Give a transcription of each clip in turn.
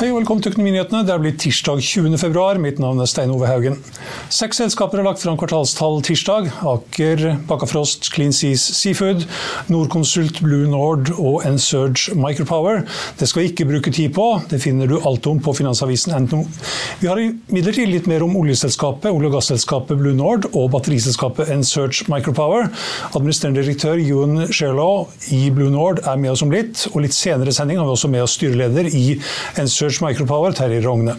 Hei og velkommen til Økonominyhetene. Det er blitt tirsdag 20. februar. Mitt navn er Stein Ove Haugen. Seks selskaper har lagt fram kvartalstall tirsdag. Aker, Bakkafrost, Clean Seas Seafood, Norconsult, Blue Nord og Ensurge Micropower. Det skal vi ikke bruke tid på. Det finner du alt om på finansavisen.no. Vi har imidlertid litt mer om oljeselskapet, olje- og gasselskapet Blue Nord og batteriselskapet Ensurge Micropower. Administrerende direktør Ewan Sherlaw i Blue Nord er med oss om litt. Og litt senere i sending har vi også med oss styreleder i Ensurge Micropower, Terje Rogne.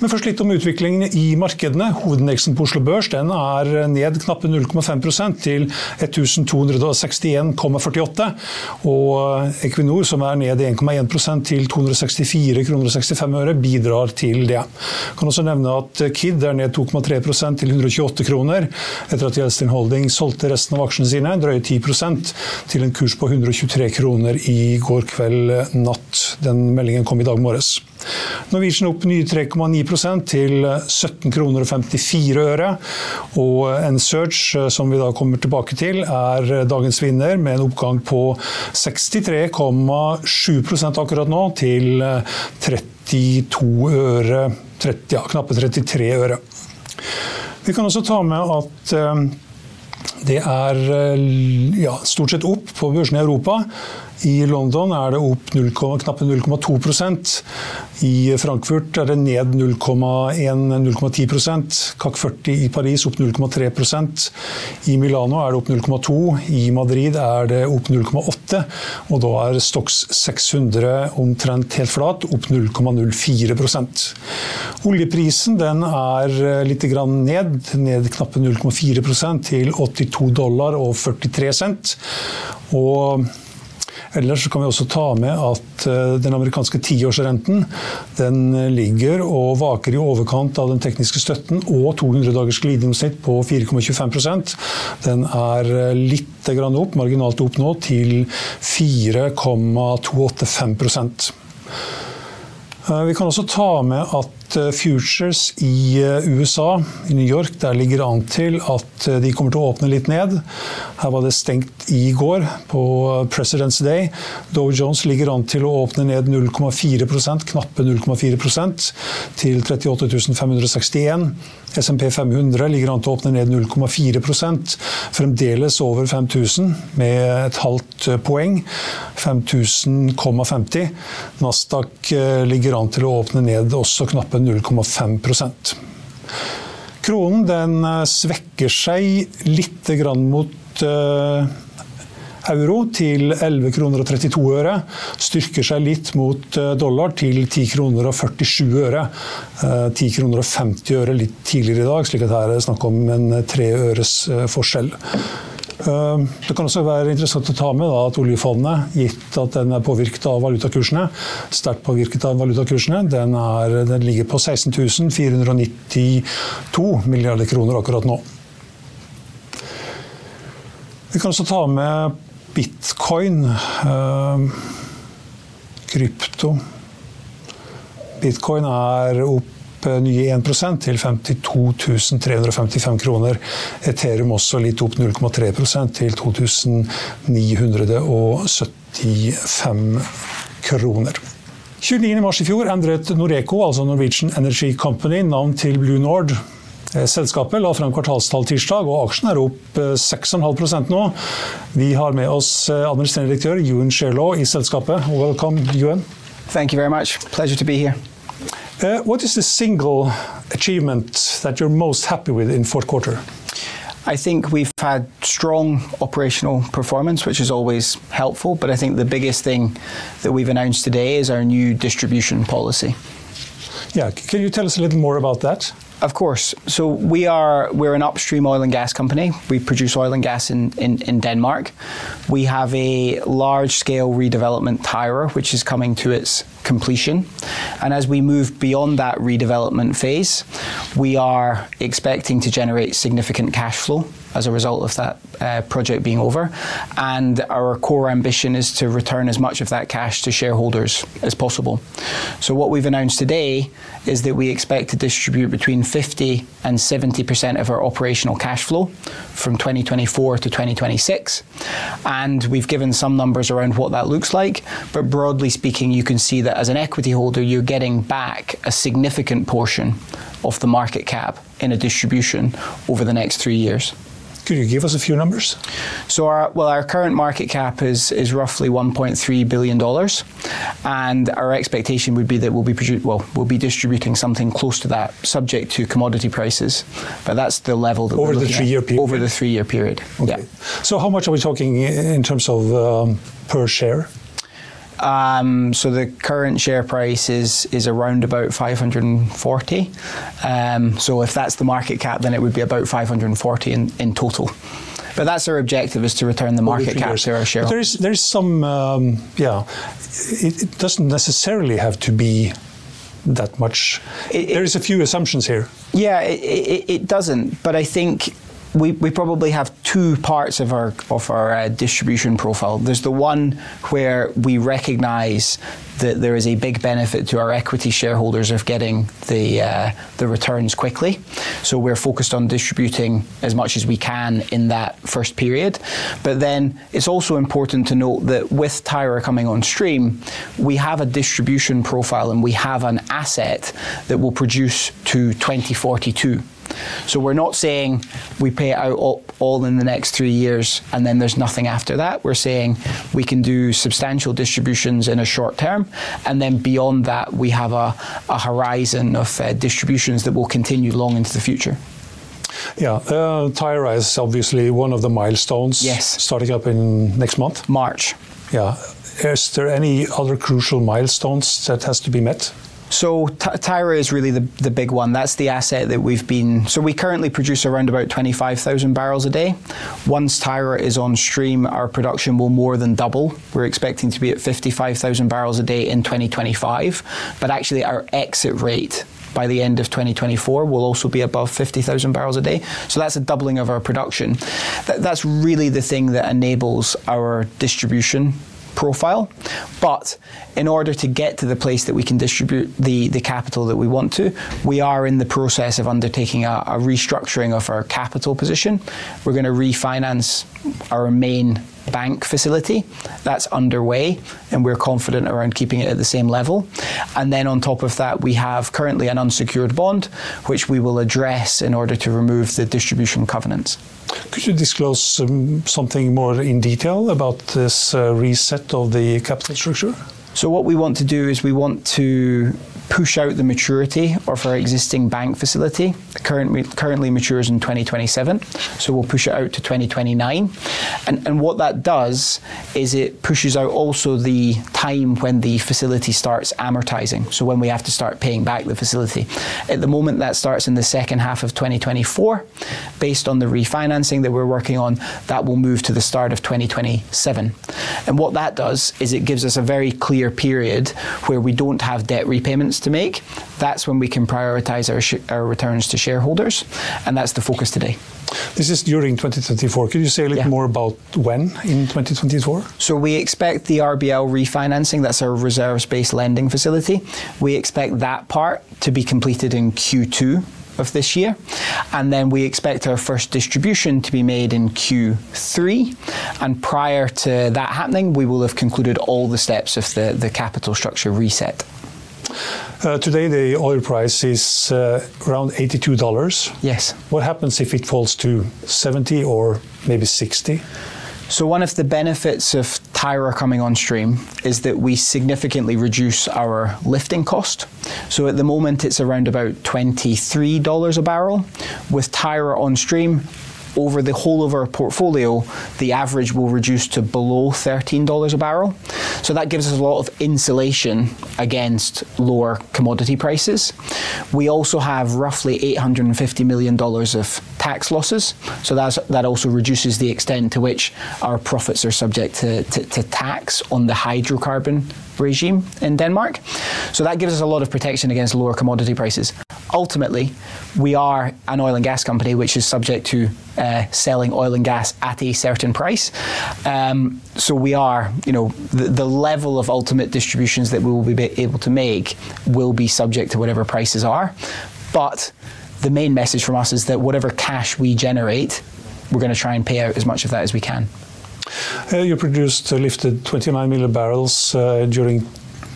Men først litt om utviklingen i markedene. Hovedindeksen på Oslo Børs den er ned knappe 0,5% til 1261,48. Og Equinor, som er ned 1,1% til 264 kroner og 65 øre, bidrar til det. Jeg kan også nevne at Kid er ned 2,3% til 128 kroner, etter at Gjeldstin Holding solgte resten av aksjene sine, drøye 10% til en kurs på 123 kroner i går kveld natt. Den meldingen kom i dag morges. Norwegian opp nye 3,9% til 17 kroner og 54 øre. Og en Search, som vi da kommer tilbake til, er dagens vinner med en oppgang på 63,7% akkurat nå, til 32 øre 30, ja, knappe 33 øre. Vi kan også ta med at det er ja, stort sett opp på børsene i Europa. I London er det opp 0, knappe 0,2% I Frankfurt er det ned 0,1-0,10 CAC 40 i Paris opp 0,3% I Milano er det opp 0,2 I Madrid er det opp 0,8 Og da er Stox 600 omtrent helt flat, opp 0,04% Oljeprisen den er litt ned, ned knappe 0,4% til 82 dollar og 43 cent. Og Ellers kan vi også ta med at den amerikanske tiårsrenten den ligger og vaker i overkant av den tekniske støtten og 200 dagers glidegjennomsnitt på 4,25% Den er litt opp, marginalt opp nå, til 4,285% vi kan også ta med at futures i USA, i New York, der ligger an til at de kommer til å åpne litt ned. Her var det stengt i går på President's Day. Dow Jones ligger an til å åpne ned 0,4% knappe 0,4 til 38 561. SMP 500 ligger an til å åpne ned 0,4% fremdeles over 5000 med et halvt poeng. 5000,50. Nasdaq ligger an til å åpne ned også knappe 0,5% Kronen den svekker seg litt mot euro til 11 kroner og 32 øre. Styrker seg litt mot dollar til 10 kroner og 47 øre. 10 kroner og 50 øre litt tidligere i dag, slik at her er det snakk om en tre øres forskjell. Det kan også være interessant å ta med at oljefondet, gitt at den er påvirket av valutakursene, sterkt påvirket av valutakursene, den, er, den ligger på 16 492 milliarder kroner akkurat nå. Vi kan også ta med bitcoin, krypto. Bitcoin er opp nye 1 til 52 355 kroner. Ethereum også litt opp 0,3% til 2970 85 kroner. 29.3 i fjor endret Noreco, altså Norwegian Energy Company, navn til Blue Nord. Eh, selskapet la frem kvartalstall tirsdag, og aksjen er opp 6,5% nå. Vi har med oss administrerende direktør Yuen Sherlaw i selskapet. Welcome, Yuen. Thank you very much. Pleasure to be here. Uh, what is the single achievement that you're most happy with in fourth quarter? I think we've had strong operational performance, which is always helpful. But I think the biggest thing that we've announced today is our new distribution policy. Yeah, can you tell us a little more about that? Of course. So we are we're an upstream oil and gas company. We produce oil and gas in, in, in Denmark. We have a large scale redevelopment Tyra, which is coming to its completion. And as we move beyond that redevelopment phase, we are expecting to generate significant cash flow as a result of that uh, project being over. And our core ambition is to return as much of that cash to shareholders as possible. So, what we've announced today is that we expect to distribute between 50 and 70% of our operational cash flow from 2024 to 2026. And we've given some numbers around what that looks like. But broadly speaking, you can see that as an equity holder, you're getting back a significant portion of the market cap in a distribution over the next three years. Could you give us a few numbers? So, our, well, our current market cap is is roughly 1.3 billion dollars, and our expectation would be that we'll be produ- well, we'll be distributing something close to that, subject to commodity prices. But that's the level that over the looking three-year period. Over the three-year period. Okay. Yeah. So, how much are we talking in terms of um, per share? Um, so the current share price is is around about 540. Um, so if that's the market cap, then it would be about 540 in, in total. But that's our objective: is to return the market cap years. to our shareholders. There is there is some um, yeah. It, it doesn't necessarily have to be that much. It- there is a few assumptions here. Yeah, it, it, it doesn't. But I think we, we probably have two parts of our of our uh, distribution profile. There's the one where we recognise that there is a big benefit to our equity shareholders of getting the uh, the returns quickly. So we're focused on distributing as much as we can in that first period. But then it's also important to note that with Tyra coming on stream, we have a distribution profile and we have an asset that will produce to 2042. So we're not saying we pay it out all, all in the next three years and then there's nothing after that. We're saying we can do substantial distributions in a short term, and then beyond that, we have a, a horizon of uh, distributions that will continue long into the future. Yeah, uh, Tyra is obviously one of the milestones. Yes. Starting up in next month. March. Yeah. Is there any other crucial milestones that has to be met? So Ty- Tyra is really the, the big one. That's the asset that we've been. So we currently produce around about 25,000 barrels a day. Once Tyra is on stream, our production will more than double. We're expecting to be at 55,000 barrels a day in 2025. But actually, our exit rate by the end of 2024 will also be above 50,000 barrels a day. So that's a doubling of our production. That, that's really the thing that enables our distribution profile. But in order to get to the place that we can distribute the, the capital that we want to, we are in the process of undertaking a, a restructuring of our capital position. We're going to refinance our main bank facility. That's underway, and we're confident around keeping it at the same level. And then on top of that, we have currently an unsecured bond, which we will address in order to remove the distribution covenants. Could you disclose um, something more in detail about this uh, reset of the capital structure? So what we want to do is we want to push out the maturity of our existing bank facility. It currently, currently matures in 2027, so we'll push it out to 2029. And, and what that does is it pushes out also the time when the facility starts amortizing, so when we have to start paying back the facility. At the moment, that starts in the second half of 2024. Based on the refinancing that we're working on, that will move to the start of 2027. And what that does is it gives us a very clear period where we don't have debt repayments to make. That's when we can prioritize our, sh- our returns to shareholders, and that's the focus today. This is during 2024. Could you say a little Yeah. more about when in 2024? So we expect the RBL refinancing, that's our reserves-based lending facility. We expect that part to be completed in Q2 of this year. And then we expect our first distribution to be made in Q3. And prior to that happening, we will have concluded all the steps of the, the capital structure reset. Uh, today, the oil price is uh, around $82. Yes. What happens if it falls to 70 or maybe 60? So, one of the benefits of Tyra coming on stream is that we significantly reduce our lifting cost. So, at the moment, it's around about $23 a barrel. With Tyra on stream, over the whole of our portfolio, the average will reduce to below $13 a barrel. So that gives us a lot of insulation against lower commodity prices. We also have roughly $850 million of tax losses. So that also reduces the extent to which our profits are subject to, to, to tax on the hydrocarbon regime in Denmark. So that gives us a lot of protection against lower commodity prices. Ultimately, we are an oil and gas company which is subject to uh, selling oil and gas at a certain price. Um, so we are, you know, the, the, level of ultimate distributions that we will be able to make will be subject to whatever prices are. But the main message from us is that whatever cash we generate, we're going to try and pay out as much of that as we can. Uh, you produced, uh, lifted 29 million barrels uh, during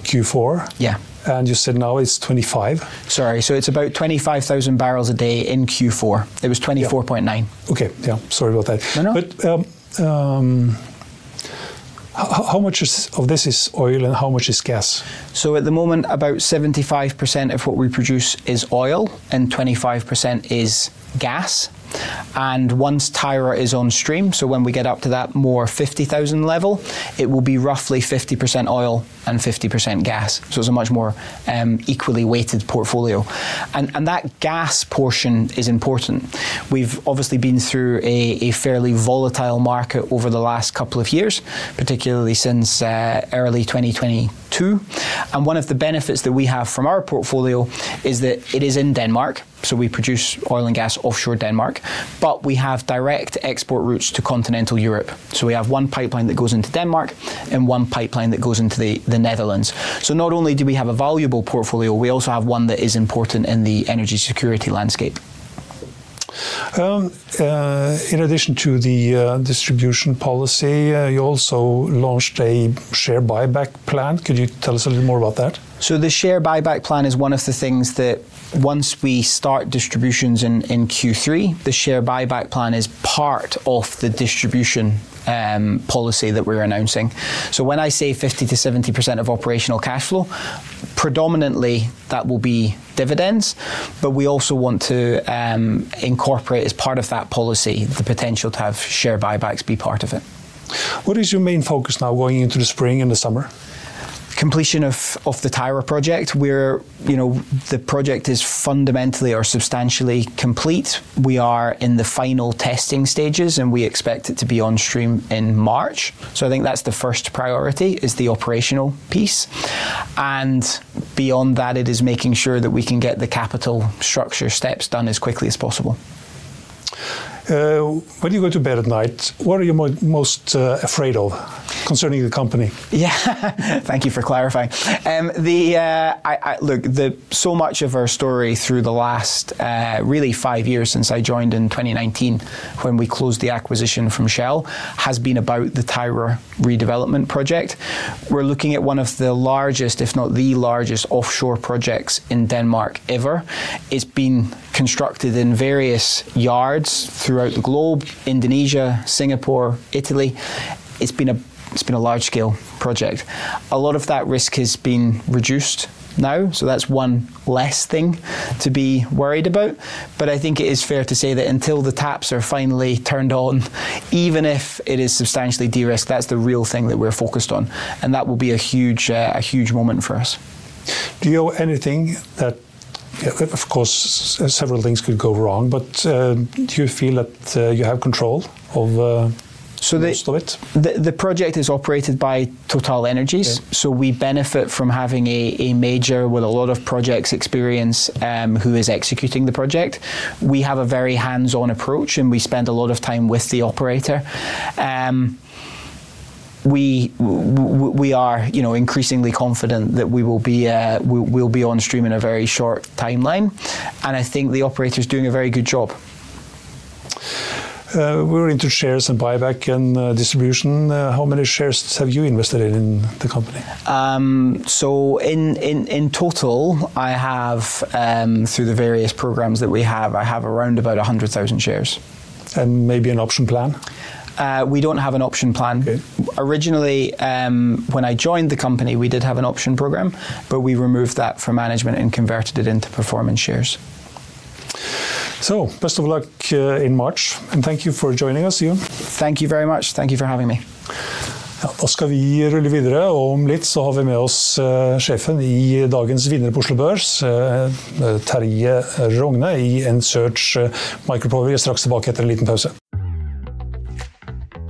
Q4. Yeah. And you said now it's 25. Sorry, so it's about 25,000 barrels a day in Q4. It was 24.9. Yeah. Okay, yeah, sorry about that. No, no. But um, um, how, how much is, of this is oil and how much is gas? So at the moment, about 75% of what we produce is oil and 25% is gas. And once Tyra is on stream, so when we get up to that more 50,000 level, it will be roughly 50% oil and 50% gas. So it's a much more um, equally weighted portfolio. And, and that gas portion is important. We've obviously been through a, a fairly volatile market over the last couple of years, particularly since uh, early 2022. And one of the benefits that we have from our portfolio is that it is in Denmark. So we produce oil and gas offshore Denmark, but we have direct export routes to continental Europe. So we have one pipeline that goes into Denmark and one pipeline that goes into the, the Netherlands. So not only do we have a valuable portfolio, we also have one that is important in the energy security landscape. Um, uh, in addition to the uh, distribution policy, uh, you also launched a share buyback plan. Could you tell us a little more about that? So, the share buyback plan is one of the things that once we start distributions in, in Q3, the share buyback plan is part of the distribution um, policy that we're announcing. So when I say 50 to 70% of operational cash flow, predominantly that will be dividends, but we also want to um, incorporate as part of that policy the potential to have share buybacks be part of it. What is your main focus now going into the spring and the summer? Completion of, of the Tyra project. We're, you know, the project is fundamentally or substantially complete. We are in the final testing stages and we expect it to be on stream in March. So I think that's the first priority is the operational piece. And beyond that, it is making sure that we can get the capital structure steps done as quickly as possible. Uh, when you go to bed at night, what are you mo most uh, afraid of concerning the company? Yeah, thank you for clarifying. Um, the uh, I, I, look, the so much of our story through the last uh, really five years since I joined in 2019, when we closed the acquisition from Shell, has been about the Tyra redevelopment project. We're looking at one of the largest, if not the largest, offshore projects in Denmark ever. It's been constructed in various yards throughout the globe Indonesia, Singapore, Italy. It's been a it's been a large scale project. A lot of that risk has been reduced now, so that's one less thing to be worried about. But I think it is fair to say that until the taps are finally turned on, even if it is substantially de-risked, that's the real thing that we're focused on, and that will be a huge, uh, a huge moment for us. Do you know anything that of course, several things could go wrong, but uh, do you feel that uh, you have control of uh, so the, most of it? The, the project is operated by Total Energies, yeah. so we benefit from having a, a major with a lot of projects experience um, who is executing the project. We have a very hands-on approach, and we spend a lot of time with the operator. Um, we we are you know increasingly confident that we will be uh, we, will be on stream in a very short timeline, and I think the operator is doing a very good job. Uh, we're into shares and buyback and uh, distribution. Uh, how many shares have you invested in, in the company? Um, so in, in in total, I have um, through the various programs that we have, I have around about hundred thousand shares. And maybe an option plan. Uh, we don't have an option plan. Okay. Originally, um, when I joined the company, we did have an option program, but we removed that for management and converted it into performance shares. So, best of luck uh, in March, and thank you for joining us, Ian. Thank you very much. Thank you for having me. Ja, da skal vi rulle videre, og om litt så har vi med oss uh, sjefen i dagens vinner på Oslo Børs, uh, Terje Rogne i Ensearch Micropower. Vi er straks tilbake etter en liten pause.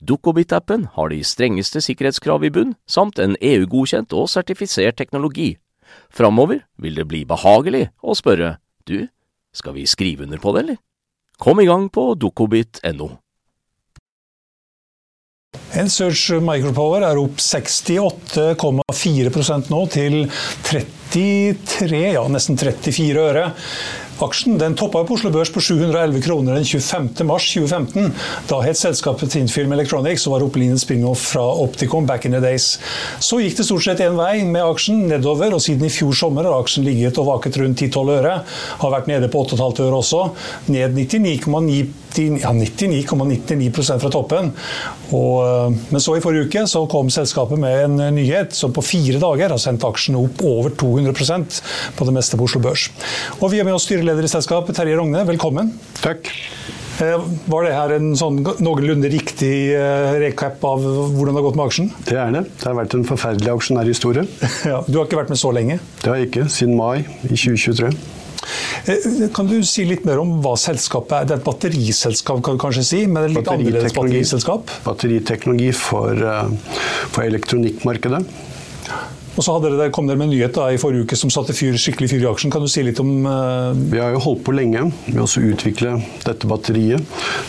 Dukkobit-appen har de strengeste sikkerhetskrav i bunn, samt en EU-godkjent og sertifisert teknologi. Framover vil det bli behagelig å spørre du, skal vi skrive under på det, eller? Kom i gang på dukkobit.no. Ensearch Micropower er opp 68,4% nå til 33, ja nesten 34 øre. Aksjen den toppa på Oslo Børs på 711 kroner den 25. mars 2015. Da het selskapet Tintfilm Electronics og var opprinnelig spin-off fra Opticom back in the days. Så gikk det stort sett én vei med aksjen, nedover, og siden i fjor sommer har aksjen ligget og vaket rundt 10-12 øre. Har vært nede på 8,5 øre også. Ned 99,9 ja, 99,99% fra toppen. Og, eh, men så i forrige uke så kom selskapet med en nyhet som på fire dager har sendt aksjene opp over 200% på det meste på Oslo Børs. Og vi har med oss styreleder i selskapet, Terje Rogne, velkommen. Takk. Eh, var det her en sånn noenlunde riktig eh, recap av hvordan det har gått med aksjen? Det er det. Det har vært en forferdelig aksjonærhistorie. Ja, du har ikke vært med så lenge? Det har jeg ikke. Siden mai i 2023. Eh, kan du si litt mer om hva selskapet er? Det er et batteriselskap, kan du kanskje si? Men det litt annerledes batteriselskap? Batteriteknologi for, for elektronikkmarkedet. Og så dere, kom dere med en nyhet da, i forrige uke som satte fyr, skikkelig fyr i aksjen. Kan du si litt om uh... Vi har jo holdt på lenge med å utvikle dette batteriet.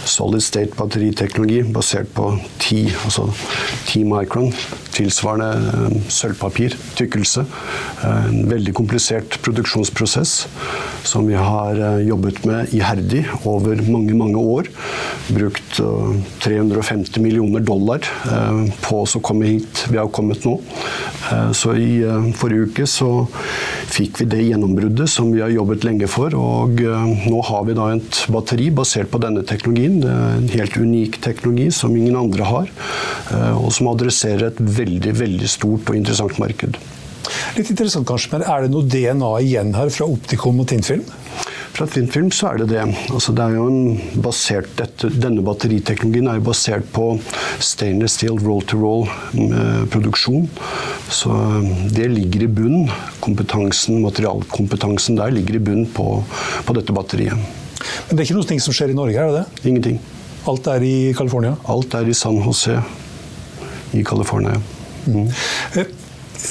Solid state batteriteknologi basert på 10, altså 10 micron. Tilsvarende uh, sølvpapir, tykkelse. Uh, en veldig komplisert produksjonsprosess som vi har jobbet med iherdig over mange, mange år. Brukt 350 millioner dollar på å komme hit vi har kommet nå. Så i eh, forrige uke så fikk vi det gjennombruddet som vi har jobbet lenge for. Og eh, nå har vi da et batteri basert på denne teknologien. Det er en helt unik teknologi som ingen andre har. Eh, og som adresserer et veldig, veldig stort og interessant marked. Litt interessant kanskje, men Er det noe DNA igjen her fra optikum og Tinfilm? Fra Tinfilm så er det det. Altså det er jo en basert, dette, denne batteriteknologien er basert på stainless steel roll-to-roll-produksjon. Så det ligger i bunn. Kompetansen, Materialkompetansen der ligger i bunn på, på dette batteriet. Men det er ikke noe som skjer i Norge, er det det? Ingenting. Alt er i California? Alt er i San Jose i California. Mm.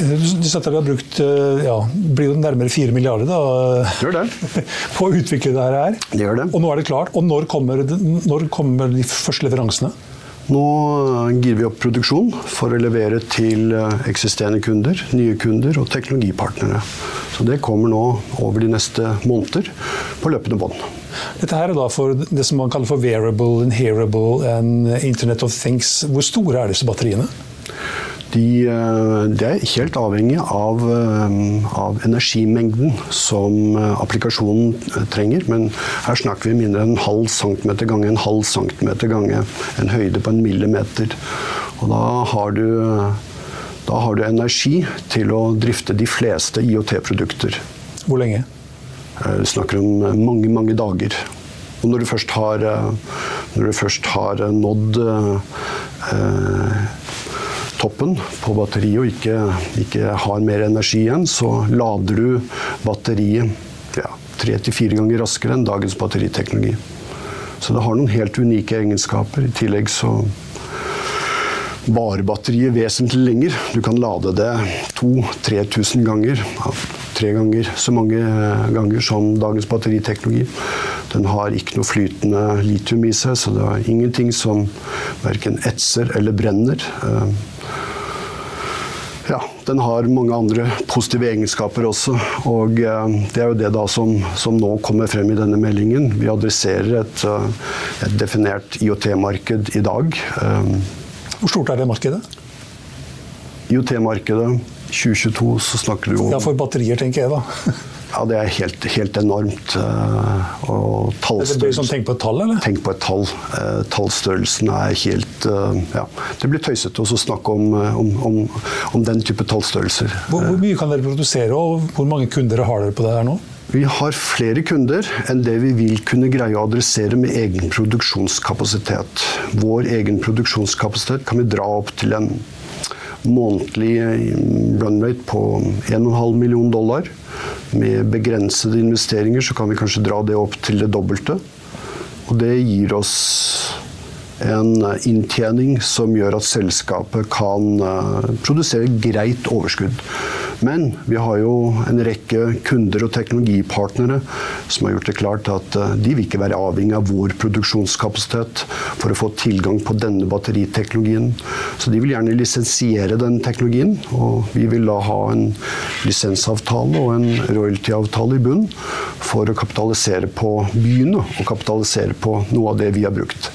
Eh, du sa at vi har brukt ja, blir jo nærmere 4 milliarder da, på å utvikle det her. Det gjør det. Og nå er det klart. Og når kommer, når kommer de første leveransene? Nå girer vi opp produksjon for å levere til eksisterende kunder, nye kunder og teknologipartnere. Så det kommer nå over de neste måneder på løpende bånd. Dette her er da for det som man kaller for wearable, inherable and Internet of Things. Hvor store er disse batteriene? De, det er helt avhengig av, av, energimengden som applikasjonen trenger. Men her snakker vi mindre enn en halv centimeter ganger en halv centimeter ganger en høyde på en millimeter. Og da har du, da har du energi til å drifte de fleste IOT-produkter. Hvor lenge? Vi snakker om mange, mange dager. Og når du først har, når du først har nådd eh, toppen på batteriet og ikke, ikke, har mer energi igjen, så lader du batteriet tre til fire ganger raskere enn dagens batteriteknologi. Så det har noen helt unike egenskaper. I tillegg så varer batteriet vesentlig lenger. Du kan lade det 2000-3000 ganger. Tre ganger så mange ganger som dagens batteriteknologi. Den har ikke noe flytende litium i seg, så det er ingenting som verken etser eller brenner. Ja, den har mange andre positive egenskaper også. Og det er jo det da som, som nå kommer frem i denne meldingen. Vi adresserer et, et definert IOT-marked i dag. Hvor stort er det markedet? IOT-markedet 2022 så snakker du om Ja, for batterier, tenker jeg da. Ja, det er helt, helt enormt. Og det sånn tenk på et tall, eller? Tenk på et tall. Tallstørrelsen er helt Ja. Det blir tøysete å snakke om, om, om, om, den type tallstørrelser. Hvor, hvor, mye kan dere produsere, og hvor mange kunder har dere på det her nå? Vi har flere kunder enn det vi vil kunne greie å adressere med egen produksjonskapasitet. Vår egen produksjonskapasitet kan vi dra opp til en månedlig runrate på 1,5 million dollar. Med begrensede investeringer så kan vi kanskje dra det opp til det dobbelte. Og det gir oss en inntjening som gjør at selskapet kan produsere greit overskudd. Men vi har jo en rekke kunder og teknologipartnere som har gjort det klart at de vil ikke være avhengig av vår produksjonskapasitet for å få tilgang på denne batteriteknologien. Så de vil gjerne lisensiere den teknologien, og vi vil da ha en lisensavtale og en royaltyavtale i bunn for å kapitalisere på byene og kapitalisere på noe av det vi har brukt.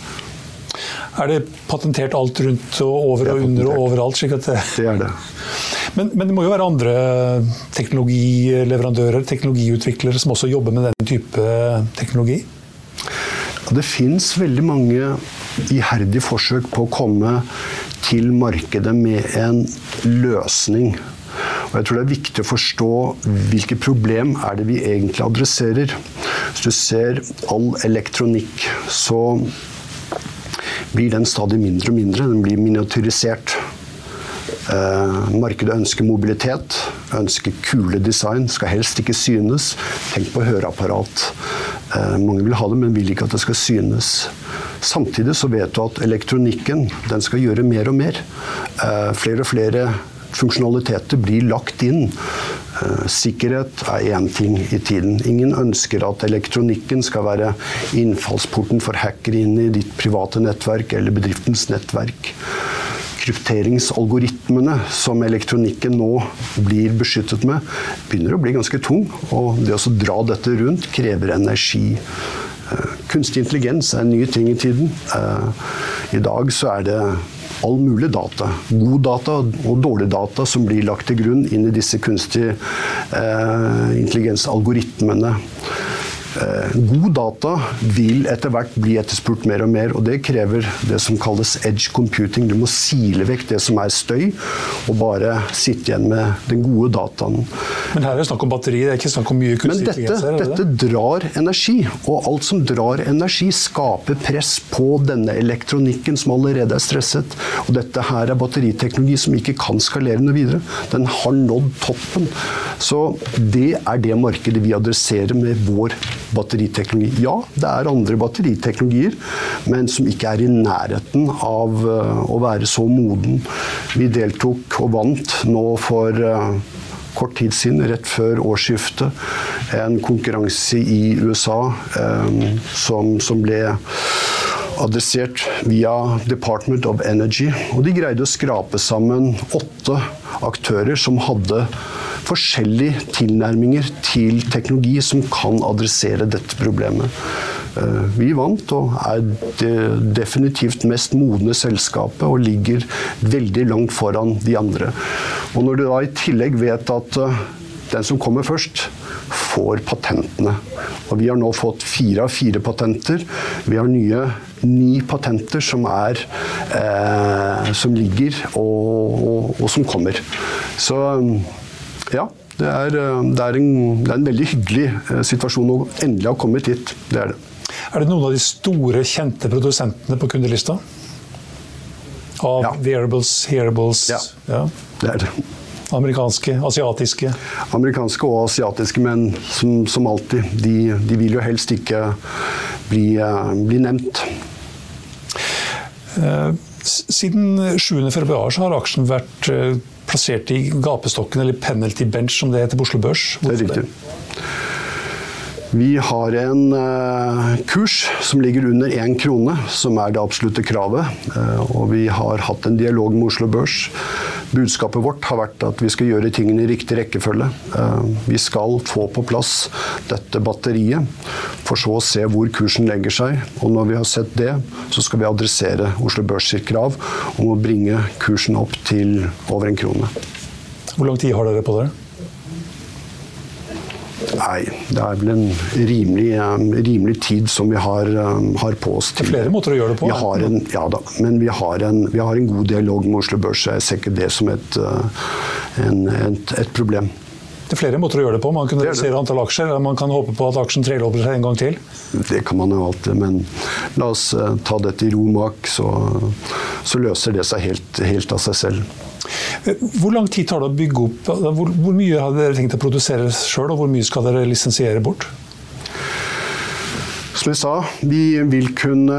Er det patentert alt rundt og over og under og overalt? slik at det... det er det. Men, men, det må jo være andre teknologileverandører, teknologiutviklere, som også jobber med den type teknologi? Det fins veldig mange iherdige forsøk på å komme til markedet med en løsning. Og jeg tror det er viktig å forstå hvilke problem er det vi egentlig adresserer. Hvis du ser all elektronikk, så blir den stadig mindre og mindre. Den blir miniatyrisert. Eh, markedet ønsker mobilitet, ønsker kule design, skal helst ikke synes. Tenk på høreapparat. Eh, mange vil ha det, men vil ikke at det skal synes. Samtidig så vet du at elektronikken den skal gjøre mer og mer. Eh, flere og flere funksjonaliteter blir lagt inn. Sikkerhet er én ting i tiden. Ingen ønsker at elektronikken skal være innfallsporten for hackere inn i ditt private nettverk eller bedriftens nettverk krypteringsalgoritmene som elektronikken nå blir beskyttet med, begynner å bli ganske tung. Og det å dra dette rundt krever energi. Kunstig intelligens er en ny ting i tiden. I dag så er det all mulig data. God data og dårlig data som blir lagt til grunn inn i disse kunstige eh, intelligensalgoritmene. Eh, god data vil etter hvert bli etterspurt mer og mer, og det krever det som kalles edge computing. Du må sile vekk det som er støy, og bare sitte igjen med den gode dataen. Men her er det snakk om batteri, det er ikke snakk om mye kunstig intelligens? Men dette, dette drar energi, og alt som drar energi, skaper press på denne elektronikken som allerede er stresset. Og dette her er batteriteknologi som ikke kan skalere noe videre. Den har nådd toppen. Så det er det markedet vi adresserer med vår batteriteknologi. Ja, det er andre batteriteknologier, men som ikke er i nærheten av eh, å være så moden. Vi deltok og vant nå for eh, kort tid siden, rett før årsskiftet, en konkurranse i USA eh, som, som ble adressert via Department of Energy. Og de greide å skrape sammen åtte aktører som hadde forskjellige tilnærminger til teknologi som kan adressere dette problemet. Eh, vi vant og er det definitivt mest modne selskapet og ligger veldig langt foran de andre. Og når du da i tillegg vet at eh, den som kommer først, får patentene. Og vi har nå fått fire av fire patenter. Vi har nye ni patenter som, er, eh, som ligger og, og, og, som kommer. Så ja. Det er, det, er en, det er, en, veldig hyggelig eh, situasjon å endelig ha kommet hit. Det er det. Er det noen av de store, kjente produsentene på kundelista? Av ja. wearables, hearables? Ja. ja, det er det. Amerikanske, asiatiske? Amerikanske og asiatiske, men som, som alltid. De, de, vil jo helst ikke bli, uh, bli nevnt. Uh, siden 7.2 har aksjen vært uh, plassert i gapestokken, eller penalty bench som det heter på Oslo Børs. Hvorfor det er riktig. Vi har en uh, kurs som ligger under én krone, som er det absolutte kravet. Uh, og vi har hatt en dialog med Oslo Børs Budskapet vårt har vært at vi skal gjøre tingene i riktig rekkefølge. Eh, vi skal få på plass dette batteriet, for så å se hvor kursen legger seg. Og når vi har sett det, så skal vi adressere Oslo Børs sitt krav om å bringe kursen opp til over en krone. Hvor lang tid har dere på dere? Nei, det er vel en rimelig, um, rimelig tid som vi har, um, har, på oss. Til. Det er flere måter å gjøre det på? En, ja da, men vi har, en, vi har, en, god dialog med Oslo Børs. Jeg ser ikke det som et, uh, en, et, et problem. Det er flere måter å gjøre det på. Man kan redusere antall aksjer, man kan håpe på at aksjen trelopper seg en gang til. Det kan man jo alltid, men la oss ta dette i ro mak, så, så løser det seg helt, helt av seg selv. Hvor lang tid tar det å bygge opp? Hvor, hvor mye har dere tenkt å produsere sjøl, og hvor mye skal dere lisensiere bort? Som jeg sa, vi vil kunne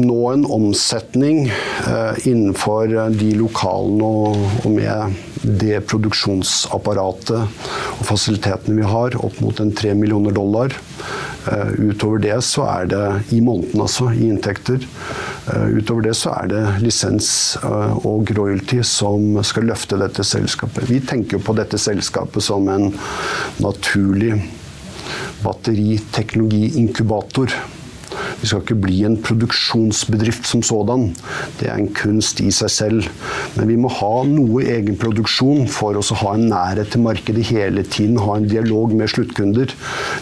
nå en omsetning eh, innenfor de lokalene og, med det produksjonsapparatet og fasilitetene vi har, opp mot en tre millioner dollar. Uh, utover det så er det i måneden, altså, i inntekter. Uh, utover det så er det lisens uh, og royalty som skal løfte dette selskapet. Vi tenker på dette selskapet som en naturlig batteriteknologiinkubator. Vi skal ikke bli en produksjonsbedrift som sådan. Det er en kunst i seg selv. Men vi må ha noe egenproduksjon for å ha en nærhet til markedet hele tiden. Ha en dialog med sluttkunder.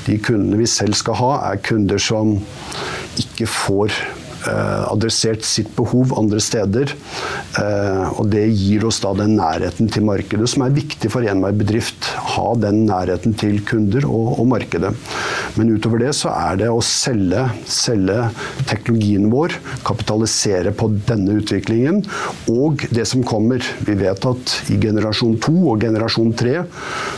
De kundene vi selv skal ha, er kunder som ikke får Eh, adressert sitt behov andre steder. Eh, og det gir oss da den nærheten til markedet som er viktig for enhver bedrift. Ha den nærheten til kunder og, og, markedet. Men utover det så er det å selge, selge teknologien vår, kapitalisere på denne utviklingen og det som kommer. Vi vet at i generasjon 2 og generasjon 3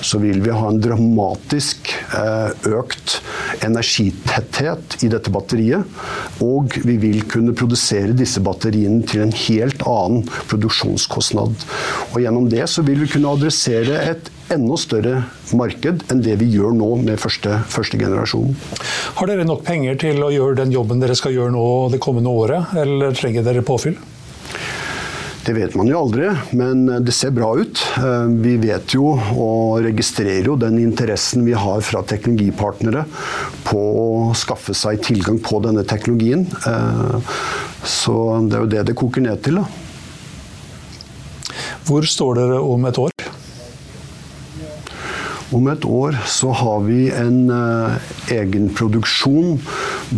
så vil vi ha en dramatisk eh, økt energitetthet i dette batteriet. Og vi vil vil kunne produsere disse batteriene til en helt annen produksjonskostnad. Og Gjennom det så vil vi kunne adressere et enda større marked enn det vi gjør nå med første, første generasjon. Har dere nok penger til å gjøre den jobben dere skal gjøre nå det kommende året, eller trenger dere påfyll? Det vet man jo aldri, men det ser bra ut. Eh, vi vet jo og registrerer jo den interessen vi har fra teknologipartnere på å skaffe seg tilgang på denne teknologien. Eh, så det er jo det det koker ned til. da. Hvor står dere om et år? Om et år så har vi en uh, egen produksjon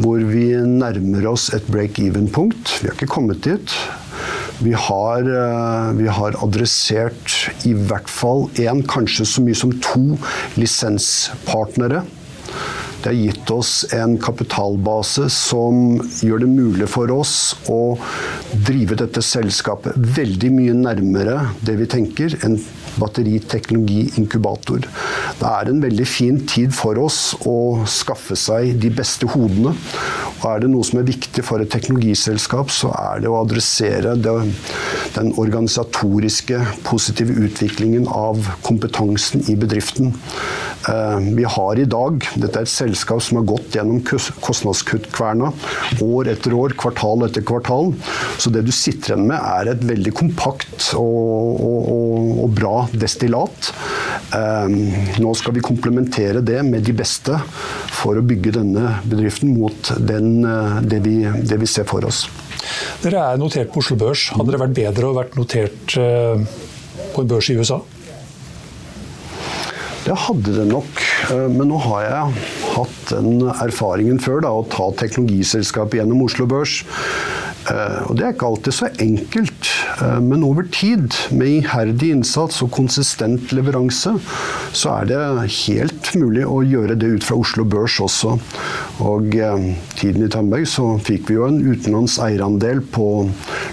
hvor vi nærmer oss et break-even-punkt. Vi har ikke kommet dit. Vi har, uh, vi har adressert i hvert fall én, kanskje så mye som to lisenspartnere. Det har gitt oss en kapitalbase som gjør det mulig for oss å drive dette selskapet veldig mye nærmere det vi tenker, en batteriteknologi-inkubator. Det er en veldig fin tid for oss å skaffe seg de beste hodene. Og er det noe som er viktig for et teknologiselskap, så er det å adressere det, den organisatoriske, positive utviklingen av kompetansen i bedriften. Eh, vi har i dag Dette er et selskap som har gått gjennom kostnadskuttkverna år etter år, kvartal etter kvartal. Så det du sitter igjen med, er et veldig kompakt og, og, og, bra destillat. Ehm, nå skal vi komplementere det med de beste for å bygge denne bedriften mot den, eh, det, vi, det, vi, ser for oss. Dere er notert på Oslo Børs. Hadde det vært bedre å vært notert eh, på en børs i USA? Det hadde det nok, eh, men nå har jeg hatt den erfaringen før da, å ta teknologiselskapet gjennom Oslo Børs. Og Det er ikke alltid så enkelt. Eh, men over tid, med iherdig innsats og konsistent leveranse, så er det helt mulig å gjøre det ut fra Oslo Børs også. Og eh, tiden i Tandberg så fikk vi jo en utenlands eierandel på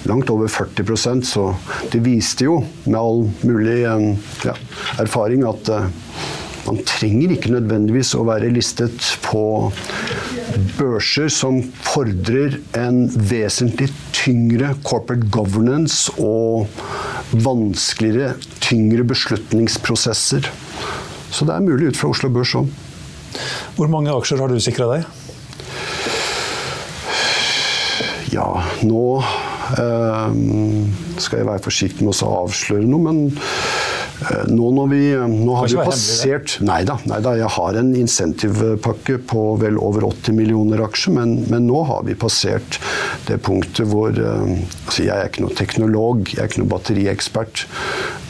langt over 40% så det viste jo med all mulig eh, ja, erfaring at man trenger ikke nødvendigvis å være listet på børser som fordrer en vesentlig tyngre corporate governance og vanskeligere, tyngre beslutningsprosesser. Så det er mulig ut fra Oslo Børs òg. Hvor mange aksjer har du sikra deg? Ja, nå øh, skal jeg være forsiktig med å avsløre noe, men nå, når vi, eh, nå har vi passert Nei da, jeg har en insentivpakke på vel over 80 millioner aksjer, men, men nå har vi passert det punktet hvor eh, altså Jeg er ikke noen teknolog, jeg er ikke noen batteriekspert,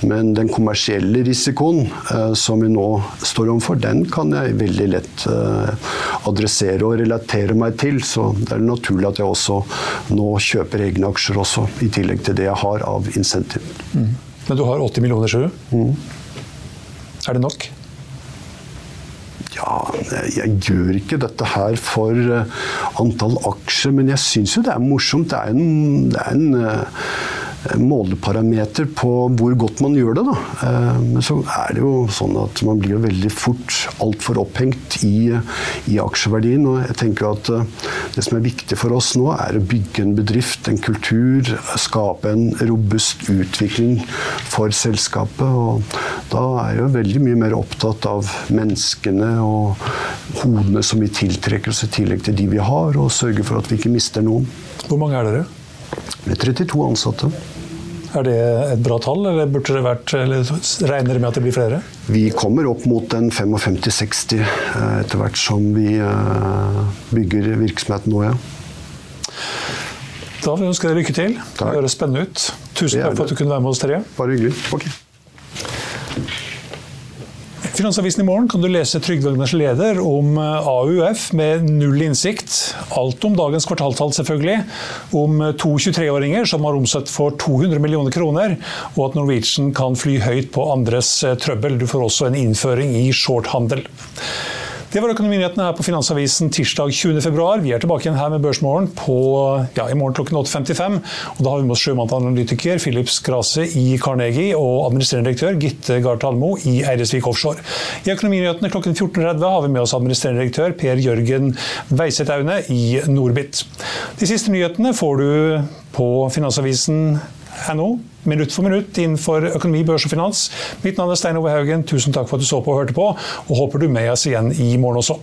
men den kommersielle risikoen som vi nå står overfor, den kan jeg veldig lett adressere og relatere meg til. Så det er naturlig at jeg også nå kjøper egne aksjer også, i tillegg til det jeg har av insentiv. Mm. Men du har 80 millioner, du. Mm. Er det nok? Ja, jeg gjør ikke dette her for eh, antall aksjer, men jeg syns jo det er morsomt. Det er en, det er en eh, måleparameter på hvor godt man gjør det. Da. Eh, men så er det jo sånn at man blir veldig fort altfor opphengt i, i, aksjeverdien. Og jeg tenker at eh, det som er viktig for oss nå, er å bygge en bedrift, en kultur, skape en robust utvikling for selskapet. Og da er jeg jo veldig mye mer opptatt av menneskene og hodene som vi tiltrekker oss i tillegg til de vi har, og sørge for at vi ikke mister noen. Hvor mange er dere? Med 32 ansatte. Er det et bra tall, eller vært, eller regner dere med at det blir flere? Vi kommer opp mot en 55-60 eh, etter hvert som vi eh, bygger virksomheten nå, ja. Da vil jeg ønske deg lykke til. Det høres spennende ut. Tusen takk for at du kunne være med oss, Terje. Bare hyggelig. Okay. Finansavisen i morgen kan du lese Trygve Agners leder om eh, AUF med null innsikt. Alt om dagens kvartaltall, selvfølgelig. Om to 23-åringer som har omsatt for 200 millioner kroner, og at Norwegian kan fly høyt på andres eh, trøbbel. Du får også en innføring i shorthandel. Det var økonominyhetene her på Finansavisen tirsdag 20.2. Vi er tilbake igjen her med Børsmorgen ja, i morgen klokken 8.55. Og Da har vi med oss sjømannanalytiker Philip Skrase i Carnegie og administrerende direktør Gitte Gard Talmo i Eiresvik Offshore. I Økonominyhetene klokken 14.30 har vi med oss administrerende direktør Per Jørgen Veiseth Aune i Norbit. De siste nyhetene får du på Finansavisen NO, minutt for minutt innenfor økonomi, børs og finans. Mitt navn er Stein Ove Haugen. Tusen takk for at du så på og hørte på, og håper du er med oss igjen i morgen også.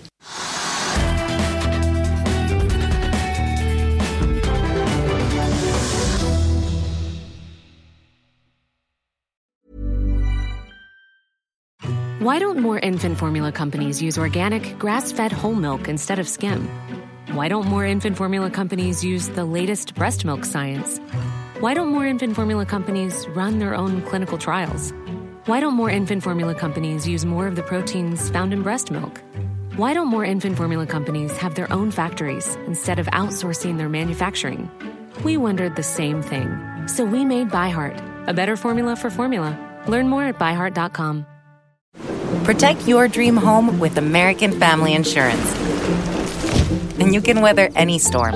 Why don't more infant formula companies use organic, grass fed whole milk instead of skim? Why don't more infant formula companies use the latest breast milk science? Why don't more infant formula companies run their own clinical trials? Why don't more infant formula companies use more of the proteins found in breast milk? Why don't more infant formula companies have their own factories instead of outsourcing their manufacturing? We wondered the same thing. So we made ByHeart, a better formula for formula. Learn more at byheart.com. Protect your dream home with American Family Insurance. And you can weather any storm.